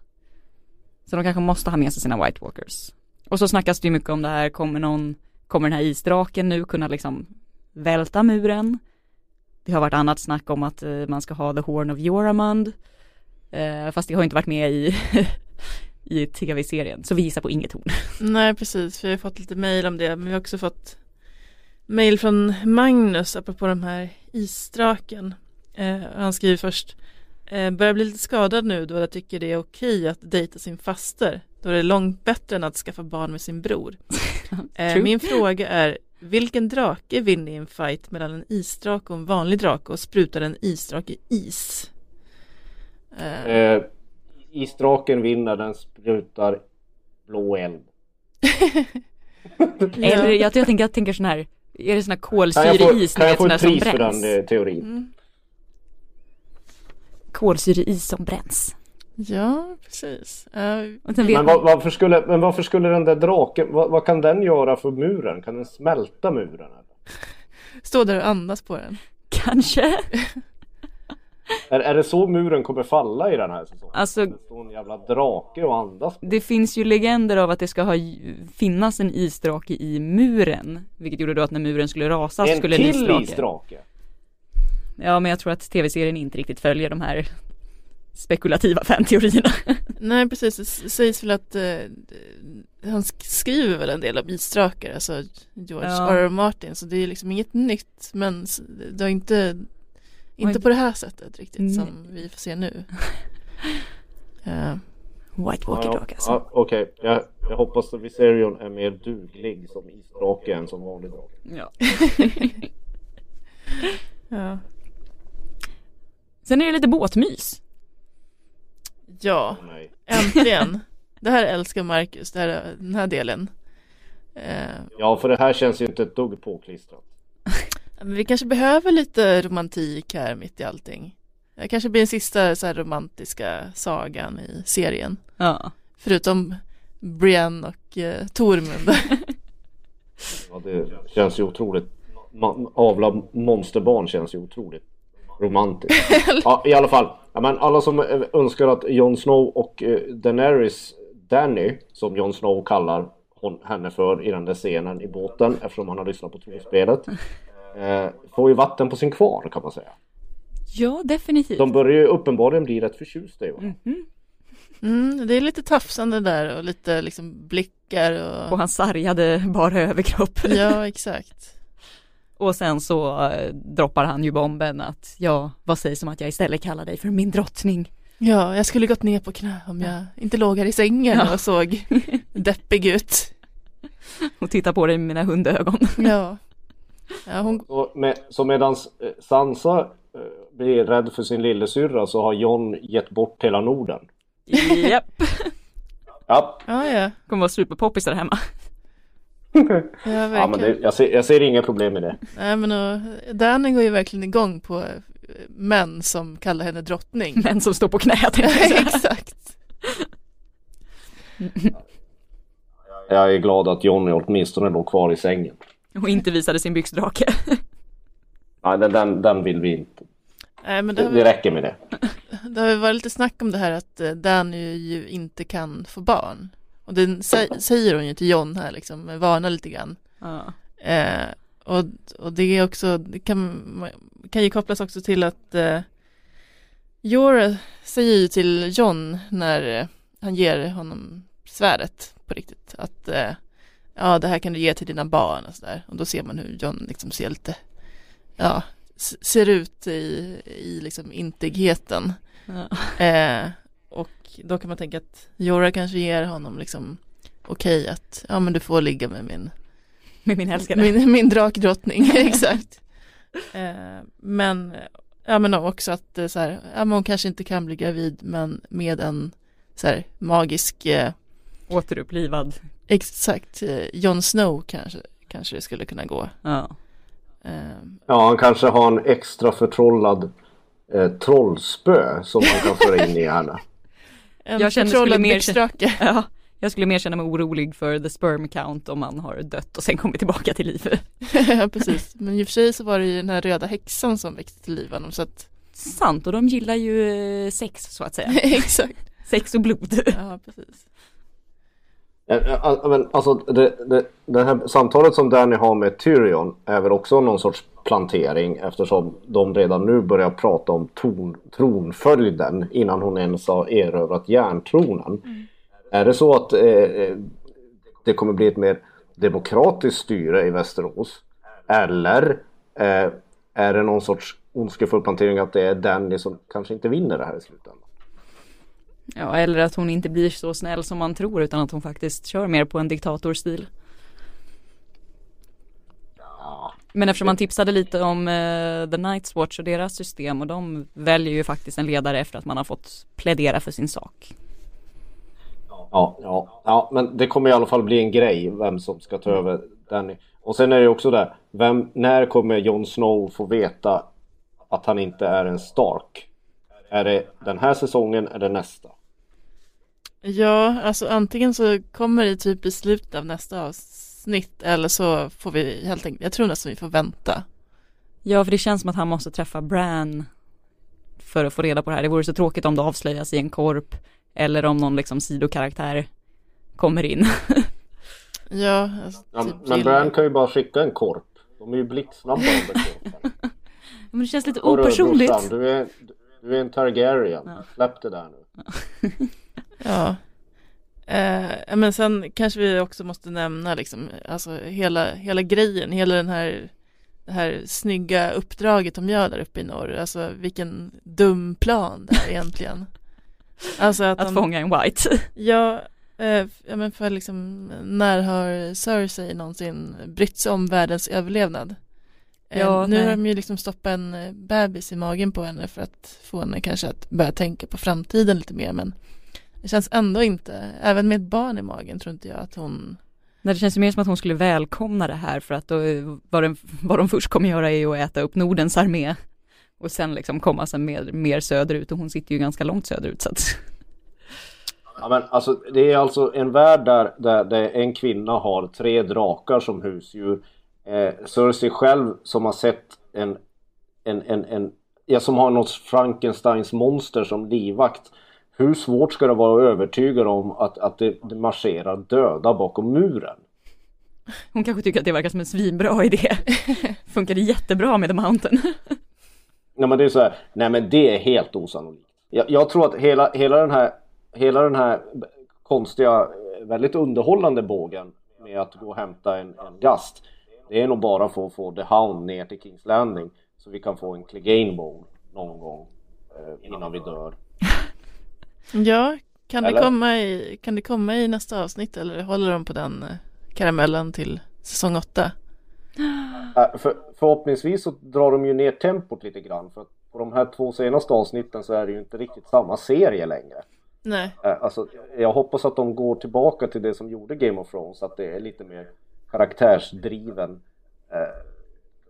A: Så de kanske måste ha med sig sina White Walkers. Och så snackas det ju mycket om det här, kommer någon, kommer den här isdraken nu kunna liksom välta muren? Det har varit annat snack om att eh, man ska ha The Horn of Joramund. Eh, fast det har inte varit med i, *laughs* i tv-serien, så vi gissar på inget horn.
B: nej precis, jag har fått lite mail om det, men vi har också fått mail från Magnus apropå de här isdraken. Eh, han skriver först, eh, börjar bli lite skadad nu då jag tycker det är okej att dejta sin faster, då det är långt bättre än att skaffa barn med sin bror. *laughs* Eh, min fråga är, vilken drake vinner i en fight mellan en isdrake och en vanlig drake och sprutar en isdrake is? Eh,
C: Eh, isdraken vinner, den sprutar blå eld. *laughs* *laughs*
A: Eller jag, jag, tänker, jag tänker sån här, är det sån här
C: Kan jag få,
A: kolsyreis
C: kan jag få ett
A: som
C: pris för
A: bränns?
C: den eh, teorin?
B: Mm.
A: Kolsyreis som bränns.
B: Ja, precis.
A: Vet
C: Men, var, varför skulle, men varför skulle den där draken, vad, vad kan den göra för muren? Kan den smälta muren? Eller?
B: stå där och andas på den.
A: Kanske. *laughs*
C: Är, är det så muren kommer falla i den här säsongen?
A: Alltså-
C: Det står en jävla drake och andas på.
A: Det finns ju legender av att det ska ha finnas en isdrake i muren. Vilket gjorde då att när muren skulle rasa
C: En
A: skulle en
C: till
A: isdrake.
C: isdrake?
A: Ja men jag tror att tv-serien inte riktigt följer de här spekulativa fanteorierna. *laughs*
B: Nej, precis. Det sägs väl att eh, han sk- skriver väl en del om isdrakar, alltså George
A: Ja.
B: R. R. Martin, så det är liksom inget nytt, men det har inte, inte på det här sättet riktigt
A: Nej.
B: som vi får se nu. *laughs* Eh,
A: White Walker
C: ja,
A: Dog alltså.
C: ja, Okej, jag, jag hoppas att Viserion är mer duglig som isdrake än som vanlig drake.
A: Ja. *laughs*
B: ja.
A: Sen är det lite båtmys.
B: ja,
C: nej.
B: äntligen. *laughs* det här älskar Marcus, det här, den här delen. Eh,
C: Ja, för det här känns ju inte ett dugg påklistrat.
B: Men vi kanske behöver lite romantik här mitt i allting. Det kanske blir den sista så här romantiska sagan i serien.
A: Ja.
B: Förutom Brienne och eh, Tormund. *laughs*
C: Ja, det känns ju otroligt. Avla monsterbarn känns ju otroligt romantiskt. *laughs* Ja, i alla fall. Ja, men alla som eh, önskar att Jon Snow och eh, Daenerys Danny, som Jon Snow kallar hon, henne för i den där scenen i båten eftersom han har lyssnat på tronspelet. Eh, får ju vatten på sin kvarn kan man säga.
A: Ja, definitivt.
C: De börjar ju uppenbarligen bli rätt förtjusta i varandra.
B: Mm, det är lite tafsande där och lite liksom blickar och...
A: På hans sargade bara överkropp. *laughs*
B: Ja, exakt.
A: Och sen så eh, droppar han ju bomben att ja, vad sägs om att jag istället kallar dig för min drottning.
B: Ja, jag skulle gått ner på knä om jag inte låg här i sängen
A: Ja.
B: och såg *laughs* deppig ut.
A: Och tittar på dig med mina hundögon.
B: Ja. *laughs* Ja, hon,
C: Så, med, så medan Sansa eh, blir rädd för sin lillasyrra så har Jon gett bort hela Norden.
A: Japp.
C: Ja,
B: ja, ja.
A: Kommer vara superpoppis där hemma. *laughs*
B: Ja,
C: ja men det, jag, ser, jag ser inga problem med det.
B: Nej, men och, Danny går ju verkligen igång på eh, män som kallar henne drottning.
A: Män som står på knä tänkte jag. *laughs*
B: Exakt.
C: Jag är glad att Johnny åtminstone låg kvar i sängen.
A: Och inte visade sin byxdrake. *laughs*
C: Nej, den, den, den vill vi inte.
B: Nej, men det
C: Det,
B: har,
C: det räcker med det.
B: det har ju varit lite snack om det här att eh, Danny ju inte kan få barn. Och det sä- säger hon ju till John här liksom, varnar lite grann.
A: Ja.
B: Eh, och, och det är också, det kan, kan ju kopplas också till att eh, Jorah säger ju till John när eh, han ger honom svärdet på riktigt att eh, ja det här kan du ge till dina barn och sådär och då ser man hur John liksom ser lite ja ser ut i, i liksom intigheten
A: Ja.
B: eh, och då kan man tänka att Jorah kanske ger honom liksom okej att ja men du får ligga med min
A: Med min älskade.
B: min, min drakdrottning, *laughs* exakt. Eh, men, ja men också att eh, så här, ja men hon kanske inte kan bli gravid men med en så här magisk, eh,
A: Återupplivad.
B: exakt, eh, Jon Snow kanske, kanske det skulle kunna gå.
A: Ja.
B: Eh,
C: Ja, han kanske har en extra förtrollad eh, trollspö som man kan föra in i henne. *laughs*
B: en
A: Jag känner skulle mer- *laughs* ja. Jag skulle mer känna mig orolig för the sperm count om man har dött och sen kommit tillbaka till liv. *laughs*
B: ja precis, men i och för sig så var det ju den här röda häxan som växte till liv honom så att,
A: Sant, och de gillar ju eh, sex så att säga.
B: exakt,
A: Sex och blod.
B: ja precis.
C: Eh, eh, alltså det, det, det här samtalet som Danny har med Tyrion är väl också någon sorts plantering eftersom de redan nu börjar prata om ton, tronföljden innan hon ens har erövrat järntronen. Är det så att eh, eh, det kommer bli ett mer demokratiskt styre i Västerås? Eller eh, är det någon sorts ondskefull plantering att det är Danny som kanske inte vinner det här i slutändan?
A: Ja, eller att hon inte blir så snäll som man tror utan att hon faktiskt kör mer på en diktatorstil. Men eftersom man tipsade lite om uh, The Night's Watch och deras system och de väljer ju faktiskt en ledare efter att man har fått plädera för sin sak.
C: Ja, ja, ja, men det kommer i alla fall bli en grej vem som ska ta över Danny. Och sen är det också där, vem, när kommer Jon Snow få veta att han inte är en Stark? Är det den här säsongen eller nästa?
B: Ja, alltså antingen så kommer det typ i slutet av nästa avsnitt eller så får vi helt enkelt, jag tror nästan vi får vänta.
A: Ja, för det känns som att han måste träffa Bran för att få reda på det här. Det vore så tråkigt om det avslöjas i en korp eller om någon liksom sidokaraktär kommer in. *laughs*
B: Ja, alltså,
C: Ja,
B: typ
C: men
B: Jill-
C: Bran kan ju bara skicka en korp. De är ju blixtsnabba de där. *laughs*
A: Men det känns lite
C: brorsan,
A: opersonligt.
C: Du är, du är en Targaryen.
A: Ja.
C: Släpp det där nu. *laughs*
B: Ja. Eh, men sen kanske vi också måste nämna liksom, alltså hela, hela grejen, hela den här, det här snygga uppdraget de gör där uppe i norr, alltså vilken dum plan det är *laughs* egentligen. Alltså att,
A: Att
B: de,
A: fånga en white. *laughs*
B: ja, eh, ja men för liksom, när har Cersei någonsin brytt sig om världens överlevnad? Eh,
A: Ja,
B: nu
A: nej.
B: har de ju liksom stoppat en eh, bebis i magen på henne för att få henne kanske att börja tänka på framtiden lite mer men det känns ändå inte, även med ett barn i magen tror inte jag att hon
A: Nej, det känns ju mer som att hon skulle välkomna det här för att då, vad, den, vad de först kommer göra är ju att äta upp Nordens armé och sen liksom komma sen mer, mer söderut och hon sitter ju ganska långt söderut så att
C: Ja, men alltså, det är alltså en värld där, där, där en kvinna har tre drakar som husdjur. Eh, Cersei själv som har sett en, en, en, en ja, som har något Frankensteins monster som livvakt. Hur svårt ska det vara att övertyga om att, att det, det marscherar döda bakom muren?
A: Hon kanske tycker att det verkar som en svinbra idé. *laughs* Funkade jättebra med The Mountain.
C: Nej men det är så här, nej men det är helt osannolikt. Jag, jag tror att hela, hela den här hela den här konstiga, väldigt underhållande bågen med att gå och hämta en, en gast. Det är nog bara för att få The Hound ner till Kings Landing så vi kan få en Clegane Bowl någon gång eh, innan vi dör. *laughs*
B: Ja, kan det, komma i, kan det komma i nästa avsnitt eller håller de på den eh, karamellen till säsong 8? *gasps*
C: Äh, för, förhoppningsvis så drar de ju ner tempot lite grann för att på de här två senaste avsnitten så är det ju inte riktigt samma serie längre.
B: Nej.
C: Äh, alltså, jag hoppas att de går tillbaka till det som gjorde Game of Thrones, att det är lite mer karaktärsdriven eh,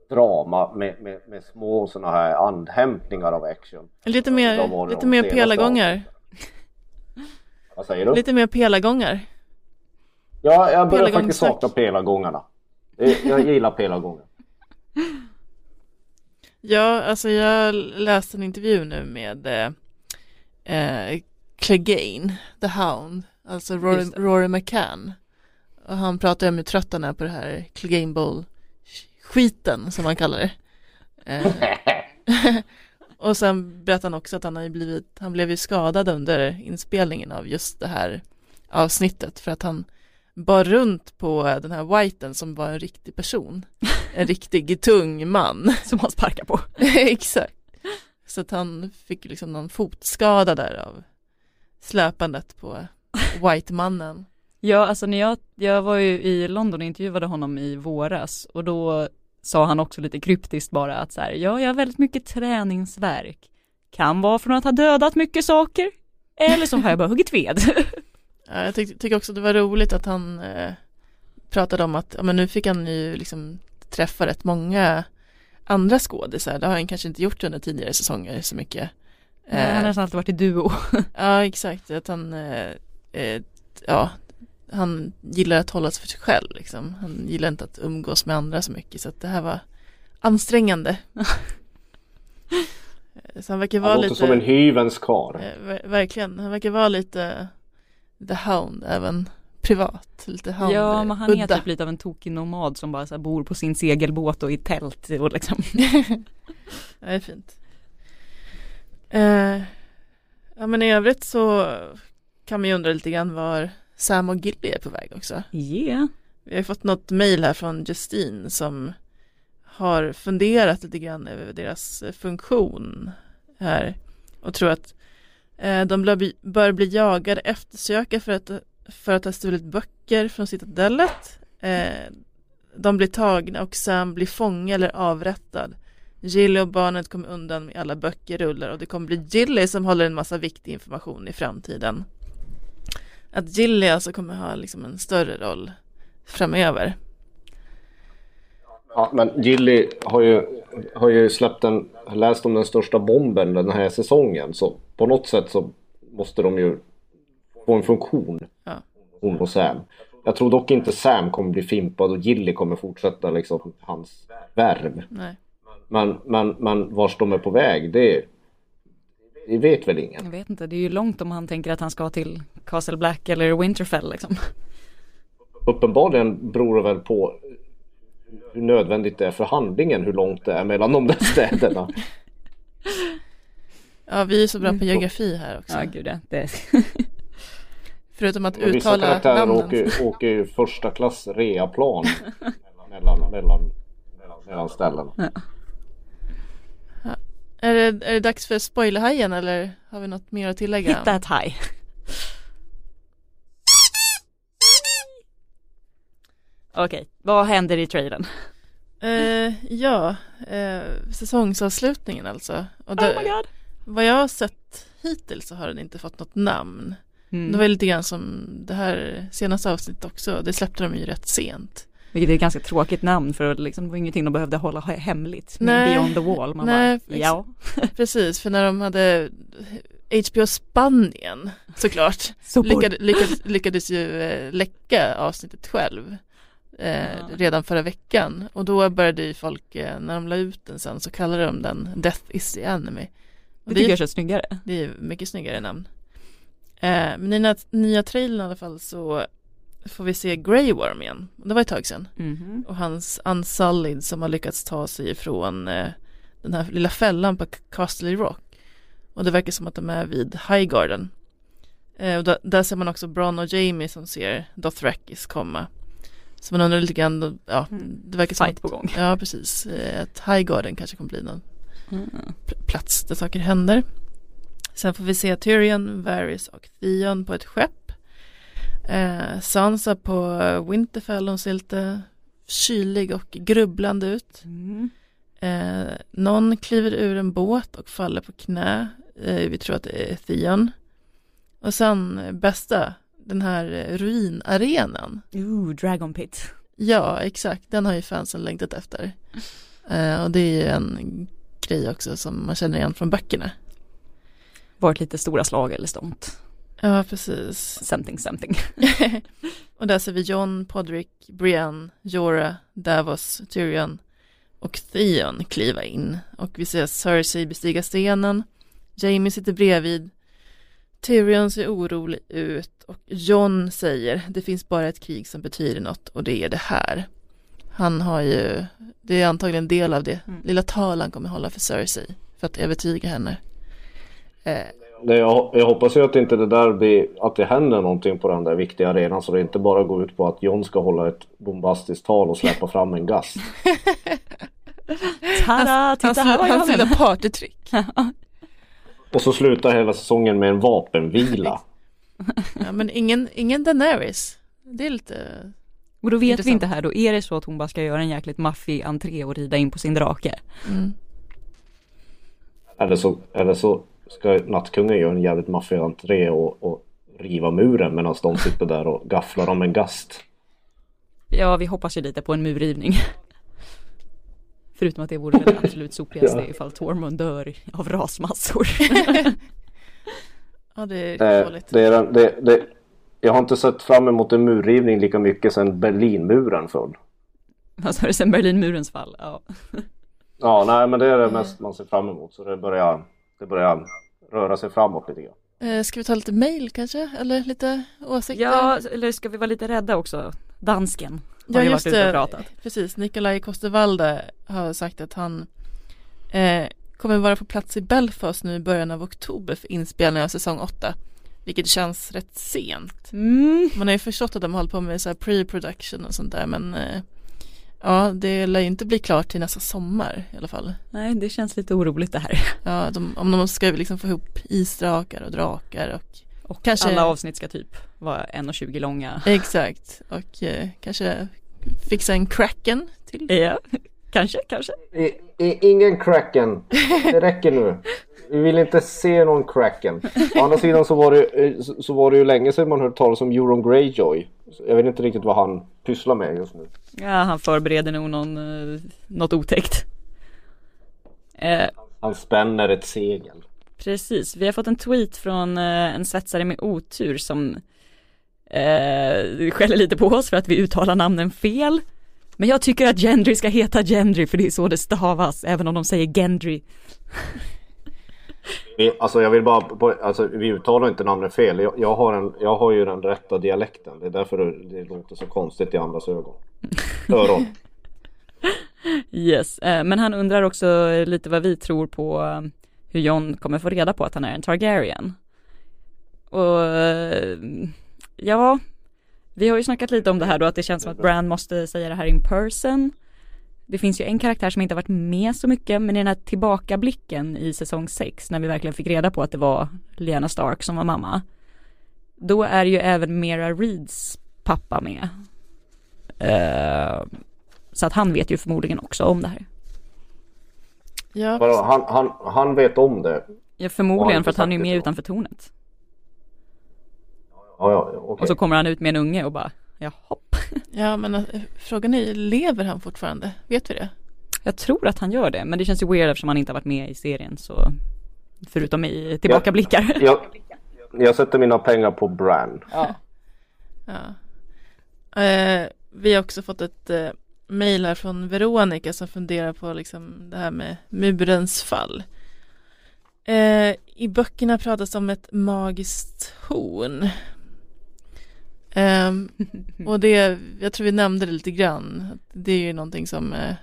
C: drama med, med, med små sådana här andhämtningar av action.
B: Lite mer, lite mer pelargångar. *laughs*
C: Vad säger du?
B: Lite mer pelargångar.
C: Ja, jag börjar faktiskt sakna pelargångarna. Jag gillar pelargångar. *laughs*
B: Ja, alltså jag läste en intervju nu med eh, Clegane, The Hound, alltså Rory, Rory McCann. Och han pratar om hur trött han är på det här Clegane Bowl skiten som han kallar det. Eh, *laughs* och sen berättar han också att han har blivit, han blev ju skadad under inspelningen av just det här avsnittet för att han bar runt på den här whiten som var en riktig person. *laughs* En riktig tung man.
A: Som han sparkar på. *laughs*
B: Exakt. Så att han fick liksom någon fotskada där av släpandet på White-mannen.
A: Ja, alltså när jag, jag var ju i London och intervjuade honom i våras och då sa han också lite kryptiskt bara att så här, ja, jag har väldigt mycket träningsverk. Kan vara från att ha dödat mycket saker, eller så har jag bara huggit ved. *laughs*
B: ja, jag tyck, tycker också det var roligt att han eh, pratade om att, ja men nu fick han ju liksom träffa rätt många andra skådisar, det har han kanske inte gjort under tidigare säsonger så mycket.
A: Nej, han har nästan alltid varit i duo. *laughs*
B: ja, exakt. Att han, eh, eh, ja, han gillar att hålla sig för sig själv liksom. Han gillar inte att umgås med andra så mycket så att det här var ansträngande. *laughs* så han verkar vara
C: han
B: lite
C: som en hyvens karl.
B: Eh, verkligen, han verkar vara lite the hound även privat. Lite hound
A: Ja, men han är typ lite av en tokig nomad som bara så bor på sin segelbåt och i tält och liksom. *laughs*
B: det är fint. Eh, ja men i övrigt så kan man ju undra lite grann var Sam och Gilly är på väg också.
A: Yeah.
B: Vi har fått något mail här från Justine som har funderat lite grann över deras funktion här och tror att eh, de bör bli jagade eftersöka för att, för att ha stulit böcker från citadellet. Eh, de blir tagna och Sam blir fånge eller avrättad. Gilly och barnet kommer undan med alla böcker rullar och det kommer bli Gilly som håller en massa viktig information i framtiden. Att Gilly alltså kommer ha liksom en större roll framöver.
C: Ja, men Gilly har ju, har ju släppt en, läst om den största bomben den här säsongen så på något sätt så måste de ju få en funktion.
B: Ja.
C: Hon och Sam. Jag tror dock inte Sam kommer bli fimpad och Gilly kommer fortsätta liksom hans värv.
B: Nej.
C: Men, men, men vars de är på väg, det, det vet väl ingen.
A: Jag vet inte, det är ju långt om han tänker att han ska till Castle Black eller Winterfell liksom.
C: Uppenbarligen beror det väl på hur nödvändigt det är för handlingen, hur långt det är mellan de där städerna. *laughs*
B: ja, vi är så bra på geografi här också.
A: Ja, gud ja. Det... *laughs*
B: Förutom att uttala
C: Vissa namnen. Åker, åker första klass reaplan *laughs* mellan, mellan, mellan ställena. Ja.
B: Är det, är det dags för spoilerhajen eller har vi något mer att tillägga?
A: Hit that high. Okej, okay, vad händer i trailern?
B: Uh, ja, uh, säsongsavslutningen alltså. Och
A: det, oh my God.
B: Vad jag har sett hittills så har den inte fått något namn. Mm. Det var lite grann som det här senaste avsnittet också. Det släppte de ju rätt sent.
A: Vilket är ett ganska tråkigt namn för liksom, det var ingenting de behövde hålla hemligt. Nej, Beyond the wall. Man
B: nej,
A: bara, ja.
B: precis, för när de hade HBO Spanien såklart *laughs*
A: Så
B: lyckades, lyckades, lyckades ju eh, läcka avsnittet själv eh,
A: Ja.
B: redan förra veckan och då började ju folk, eh, när de la ut den sen så kallade de den Death is the enemy. Och
A: Det
B: det,
A: tycker
B: är,
A: jag känns snyggare.
B: det är mycket snyggare namn. Eh, men i den nya trailern i alla fall så får vi se Grey Worm igen. Det var ett tag sedan.
A: Mhm.
B: Och hans Unsullied som har lyckats ta sig ifrån eh, den här lilla fällan på Castle Rock. Och det verkar som att de är vid Highgarden. Eh, och där, där ser man också Bron och Jamie som ser Dothrakis komma. Så man undrar lite grann, ja,
A: Mm.
B: det verkar som
A: Fight
B: att,
A: på gång.
B: ja precis, eh, att Highgarden kanske kommer bli någon
A: Mm.
B: pl- plats där saker händer. Sen får vi se Tyrion, Varys och Theon på ett skepp. Eh, Sansa på Winterfell, hon ser lite kylig och grubblande ut.
A: Mm.
B: Eh, någon kliver ur en båt och faller på knä. Eh, vi tror att det är Theon. Och sen bästa, den här ruinarenan.
A: Ooh, Dragon Pit.
B: Ja, exakt. Den har ju fansen längtat efter. Eh, och det är ju en grej också som man känner igen från böckerna.
A: Varit lite stora slag eller stånd.
B: Ja, precis.
A: Something something. *laughs*
B: och där ser vi John, Podrick, Brienne, Jorah, Davos, Tyrion och Theon kliva in. Och vi ser Cersei bestiga stenen. Jamie sitter bredvid. Tyrion ser orolig ut och John säger det finns bara ett krig som betyder något och det är det här. Han har ju, det är antagligen en del av det
A: Mm.
B: lilla tal han kommer hålla för Cersei för att övertyga henne. Eh,
C: Det, jag, jag hoppas ju att inte det där blir, att det händer någonting på den där viktiga arenan så det inte bara går ut på att John ska hålla ett bombastiskt tal och släppa fram en gast. *laughs*
A: Tada, titta
B: hans
A: här
B: hans lilla partytrick. *laughs*
C: Och så slutar hela säsongen med en vapenvila.
B: Ja, men ingen, ingen Daenerys. Det är lite,
A: Och då vet
B: Intressant.
A: vi inte här, då är det så att hon bara ska göra en jäkligt maffig entré och rida in på sin drake.
B: mm.
C: Eller så, eller så ska nattkungen göra en jävligt maffig entré och, och riva muren medan de sitter där och gafflar om en gast.
A: Ja, vi hoppas ju lite på en murrivning. Förutom att det vore det *laughs* absolut sopigaste
C: Ja.
A: ifall Tormund dör av rasmassor. *laughs*
B: ja det är
C: Det,
B: dåligt.
C: det är, det, det, jag har inte sett fram emot en murrivning lika mycket sedan Berlinmuren föll.
A: Vad sa du, sen Berlinmurens fall? Ja.
C: Ja, nej men det är det mest man ser fram emot så det börjar, det börjar röra sig framåt lite grann.
B: Eh, ska vi ta lite mail kanske? Eller lite åsikter?
A: ja, eller ska vi vara lite rädda också? Dansken har
B: Ja,
A: ju
B: just
A: varit ute och pratat.
B: Precis, Nikolaj Kostervalde har sagt att han eh, kommer vara på plats i Belfast nu i början av oktober för inspelning av säsong 8. Vilket känns rätt sent.
A: Mm.
B: Man har ju förstått att de håller på med så här pre-production och sånt där men eh, ja, det lär ju inte bli klart till nästa sommar i alla fall.
A: Nej, det känns lite oroligt det här.
B: Ja, de, om de ska liksom få ihop isdrakar och drakar och
A: Och
B: Kanske-
A: alla avsnitt ska typ vara 1,20 långa.
B: exakt och eh, kanske fixa en kraken till.
A: Ja, kanske, kanske.
C: I, i, ingen kraken. Det räcker nu. *laughs* Vi vill inte se någon kraken. Å andra sidan så var det, eh, så- så var det ju länge sedan man hörde talas om Euron Greyjoy. Jag vet inte riktigt vad han pysslar med just nu.
A: Ja, han förbereder nog någon, eh, något otäckt. Eh,
C: Han spänner ett segel.
A: precis, vi har fått en tweet från eh, en svetsare med otur som eh, skäller lite på oss för att vi uttalar namnen fel. Men jag tycker att Gendry ska heta Gendry för det är så det stavas, även om de säger Gendry.
C: Vi, alltså jag vill bara, på, alltså vi uttalar inte namnet fel. Jag, jag, har en, jag har ju den rätta dialekten. Det är därför det, det låter så konstigt i andras ögon. *laughs* Öron.
A: Yes, eh, men han undrar också lite vad vi tror på eh, hur Jon kommer få reda på att han är en Targaryen. Och eh, ja, vi har ju snackat lite om det här då att det känns som att Bran måste säga det här in person. Det finns ju en karaktär som inte har varit med så mycket men i den här tillbakablicken i säsong 6 när vi verkligen fick reda på att det var Lyanna Stark som var mamma. Då är ju även Mera Reeds pappa med. Eh, så att han vet ju förmodligen också om det här.
B: Ja,
C: Vadå, han, han, han vet om det.
A: Ja, förmodligen för att han är ju med utanför tornet.
C: Ja, ja, okej.
A: Och så kommer han ut med en unge och bara, ja hopp. *laughs*
B: ja men eh, frågan är, lever han fortfarande? Vet vi det?
A: Jag tror att han gör det, men det känns ju weird eftersom han inte har varit med i serien så Förutom i tillbakablickar. *laughs*
C: Jag, jag sätter mina pengar på Bran.
A: Ja.
B: Ja. Eh, vi har också fått ett eh, mejl här från Veronica som funderar på liksom det här med murens fall. Eh, I böckerna pratas om ett magiskt horn. Eh, *laughs* och det, jag tror vi nämnde det lite grann. Det är ju någonting som eh,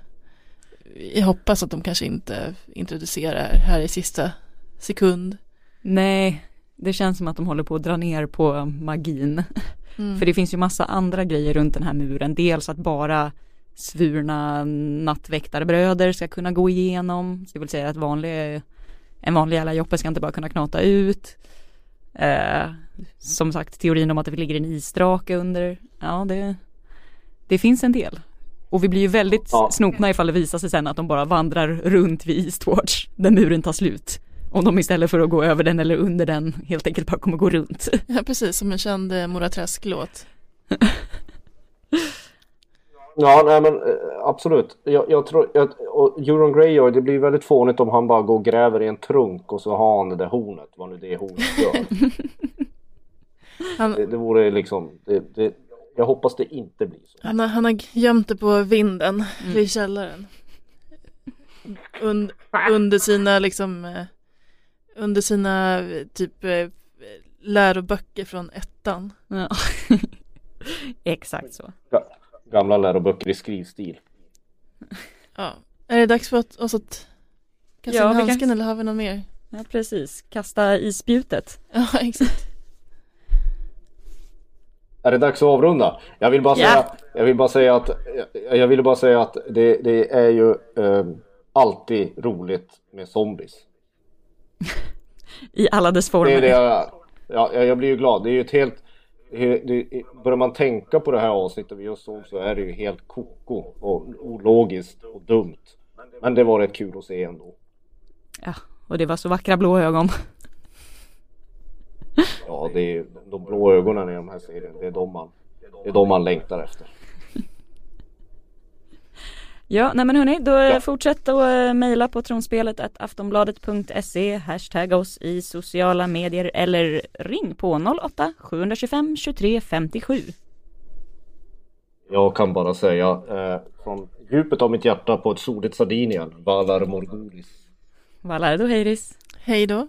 B: jag hoppas att de kanske inte introducerar här i sista sekund.
A: Nej, det känns som att de håller på att dra ner på magin.
B: Mm.
A: För det finns ju massa andra grejer runt den här muren. Dels att bara svurna nattväktarbröder ska kunna gå igenom. Det vill säga att vanlig, en vanlig jävla joppe ska inte bara kunna knata ut. Eh, som sagt, teorin om att det ligger en isdrake under. Ja, det, det finns en del. Och vi blir ju väldigt
C: Ja.
A: snopna ifall det visar sig sen att de bara vandrar runt vid Eastwatch, där muren tar slut. Om de istället för att gå över den eller under den helt enkelt bara kommer gå runt.
B: Ja, precis som en känd eh, Mora Träsk-låt. *laughs*
C: Ja, nej men eh, absolut. Jag, jag tror, jag, och Euron Greyjoy, det blir väldigt fånigt om han bara går och gräver i en trunk och så har han det där hornet, vad nu det hornet gör. *laughs*
B: Han,
C: Det, det vore liksom, det, det, jag hoppas det inte blir så.
B: Han har, han har gömt det på vinden vid källaren. Und, under sina liksom eh, under sina typ eh, läroböcker från ettan.
A: Ja. *laughs* Exakt så.
C: Ga- Gamla läroböcker i skrivstil.
B: Ja. Är det dags för oss att kasta
A: Ja,
B: in handsken
A: kan-
B: eller har vi något mer?
A: Ja, precis. Kasta i spjutet.
B: Ja, *laughs* exakt.
C: Är det dags att avrunda? Jag vill bara säga,
A: Ja.
C: jag vill bara säga att, jag, jag ville bara säga att det, det är ju eh, alltid roligt med zombies. *laughs*
A: I alla dess
C: Det
A: former.
C: är det jag, ja, jag blir ju glad. Det är ju ett helt, det, börjar man tänka på det här avsnittet vi just såg så är det ju helt koko och ologiskt och dumt. Men det var rätt kul att se ändå.
A: Ja, och det var så vackra blå ögon.
C: Ja, det är de blå ögonen i de här serien. Det är de man, det är de man längtar efter.
A: Ja, nej men hörni, då
C: Ja.
A: fortsätt att eh, mejla på tronspelet att aftonbladet.se, hashtagga oss i sociala medier eller ring på 08 725 23 57.
C: Jag kan bara säga eh, från djupet av mitt hjärta på ett soligt Sardinien, Valar Morgulis.
A: Valardo Heiris.
B: Hej då.